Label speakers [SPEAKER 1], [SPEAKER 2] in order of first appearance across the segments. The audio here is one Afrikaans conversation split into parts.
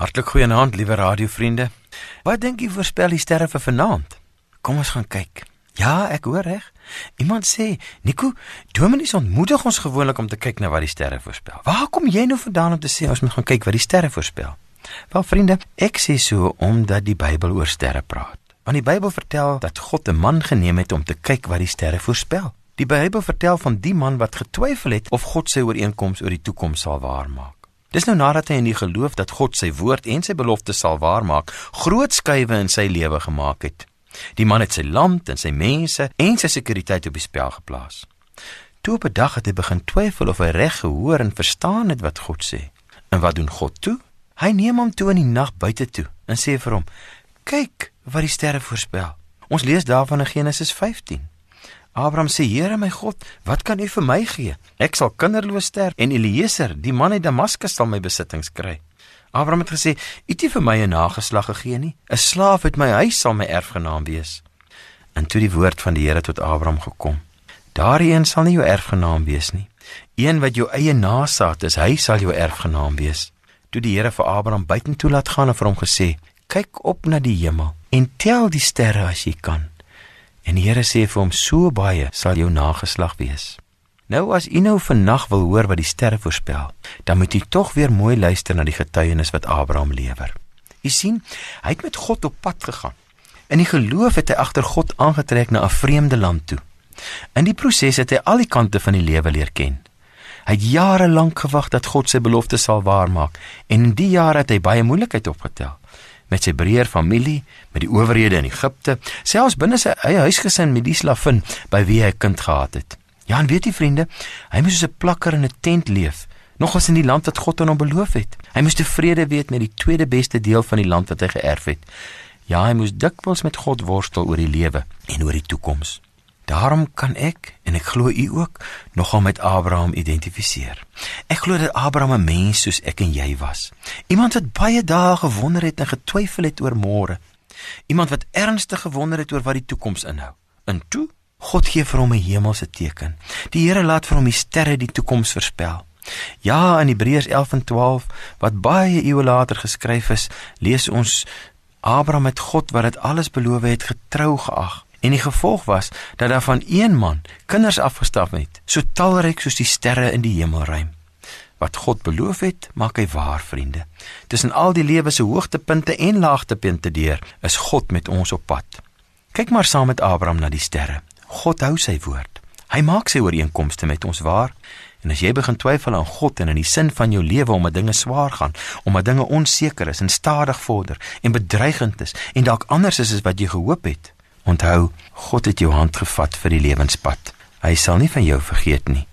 [SPEAKER 1] Hartlik goeienaand, liewe radiovriende. Wat dink jy voorspel die sterre vir vanaand? Kom ons gaan kyk. Ja, ek hoor reg. Iemand sê, "Nico, dominees ontmoedig ons gewoonlik om te kyk na wat die sterre voorspel." Waar kom jy nou vandaan om te sê ons moet gaan kyk wat die sterre voorspel? Wel vriende, ek sê so omdat die Bybel oor sterre praat. Want die Bybel vertel dat God 'n man geneem het om te kyk wat die sterre voorspel. Die Bybel vertel van die man wat getwyfel het of God sy ooreenkoms oor die toekoms sal waarmaak. Dis nou nadat hy in die geloof dat God sy woord en sy belofte sal waarmaak, groot skuwe in sy lewe gemaak het. Die man het sy land en sy mense en sy sekuriteit op die spel geplaas. Toe op 'n dag het hy begin twyfel of hy reg gehoor en verstaan het wat God sê. En wat doen God toe? Hy neem hom toe in die nag buite toe en sê vir hom: "Kyk wat die sterre voorspel." Ons lees daarvan in Genesis 15. Abraham sê: "Here my God, wat kan U vir my gee? Ek sal kinderloos sterf en Eliezer, die man uit Damaskus, sal my besittings kry." Abraham het gesê: "U het nie vir my 'n nageslag gegee nie. 'n Slaaf uit my huis sal my erfgenaam wees." En toe die woord van die Here tot Abraham gekom: "Daardie een sal nie jou erfgenaam wees nie. Een wat jou eie nasaat is, hy sal jou erfgenaam wees." Toe die Here vir Abraham buitentoe laat gaan en vir hom gesê: "Kyk op na die hemel en tel die sterre as jy kan." En die Here sê vir hom: "So baie sal jou nageslag wees." Nou as u nou vannag wil hoor wat die sterre voorspel, dan moet u tog weer mooi luister na die getuienis wat Abraham lewer. U sien, hy het met God op pad gegaan. In die geloof het hy agter God aangetrek na 'n vreemde land toe. In die proses het hy al die kante van die lewe leer ken. Hy het jare lank gewag dat God sy belofte sal waarmaak en in die jare het hy baie moeilikheid opgetel met sy breër familie, met die owerhede in Egipte, selfs binne sy eie huisgesin met die slavin by wie hy 'n kind gehad het. Ja, en weet jy vriende, hy moes soos 'n plakker in 'n tent leef, nog as in die land wat God aan hom beloof het. Hy moes tevrede wees met die tweede beste deel van die land wat hy geërf het. Ja, hy moes dikwels met God worstel oor die lewe en oor die toekoms. Daarom kan ek en ek glo u ook nogal met Abraham identifiseer. Ek glo dat Abraham 'n mens soos ek en jy was. Iemand wat baie dae gewonder het en getwyfel het oor môre. Iemand wat ernstig gewonder het oor wat die toekoms inhou. En toe, God gee vir hom 'n hemelse teken. Die Here laat vir hom die sterre die toekoms voorspel. Ja, in Hebreërs 11 en 12 wat baie eeue later geskryf is, lees ons Abraham het God wat dit alles beloof het getrou geag. En die gevolg was dat daar van een man kinders afgestap het, so talryk soos die sterre in die hemelruim. Wat God beloof het, maak hy waar, vriende. Tussen al die lewe se hoogtepunte en laagtepunte deur, is God met ons op pad. Kyk maar saam met Abraham na die sterre. God hou sy woord. Hy maak sy ooreenkomste met ons waar. En as jy begin twyfel aan God en in die sin van jou lewe om 'n dinge swaar gaan, om 'n dinge onseker is en stadig vorder en bedreigend is en dalk anders is as wat jy gehoop het, Onthou, God het jou hand gevat vir die lewenspad. Hy sal nie van jou vergeet nie.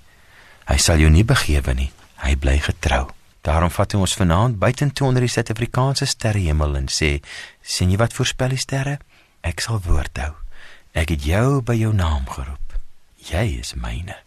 [SPEAKER 1] Hy sal jou nie begewe nie. Hy bly getrou. Daarom vat hy ons vanaand buitentoe onder die Suid-Afrikaanse sterrehemel en sê: "Sien jy wat voorspel die sterre? Ek sal woord hou. Ek het jou by jou naam geroep. Jy is myne."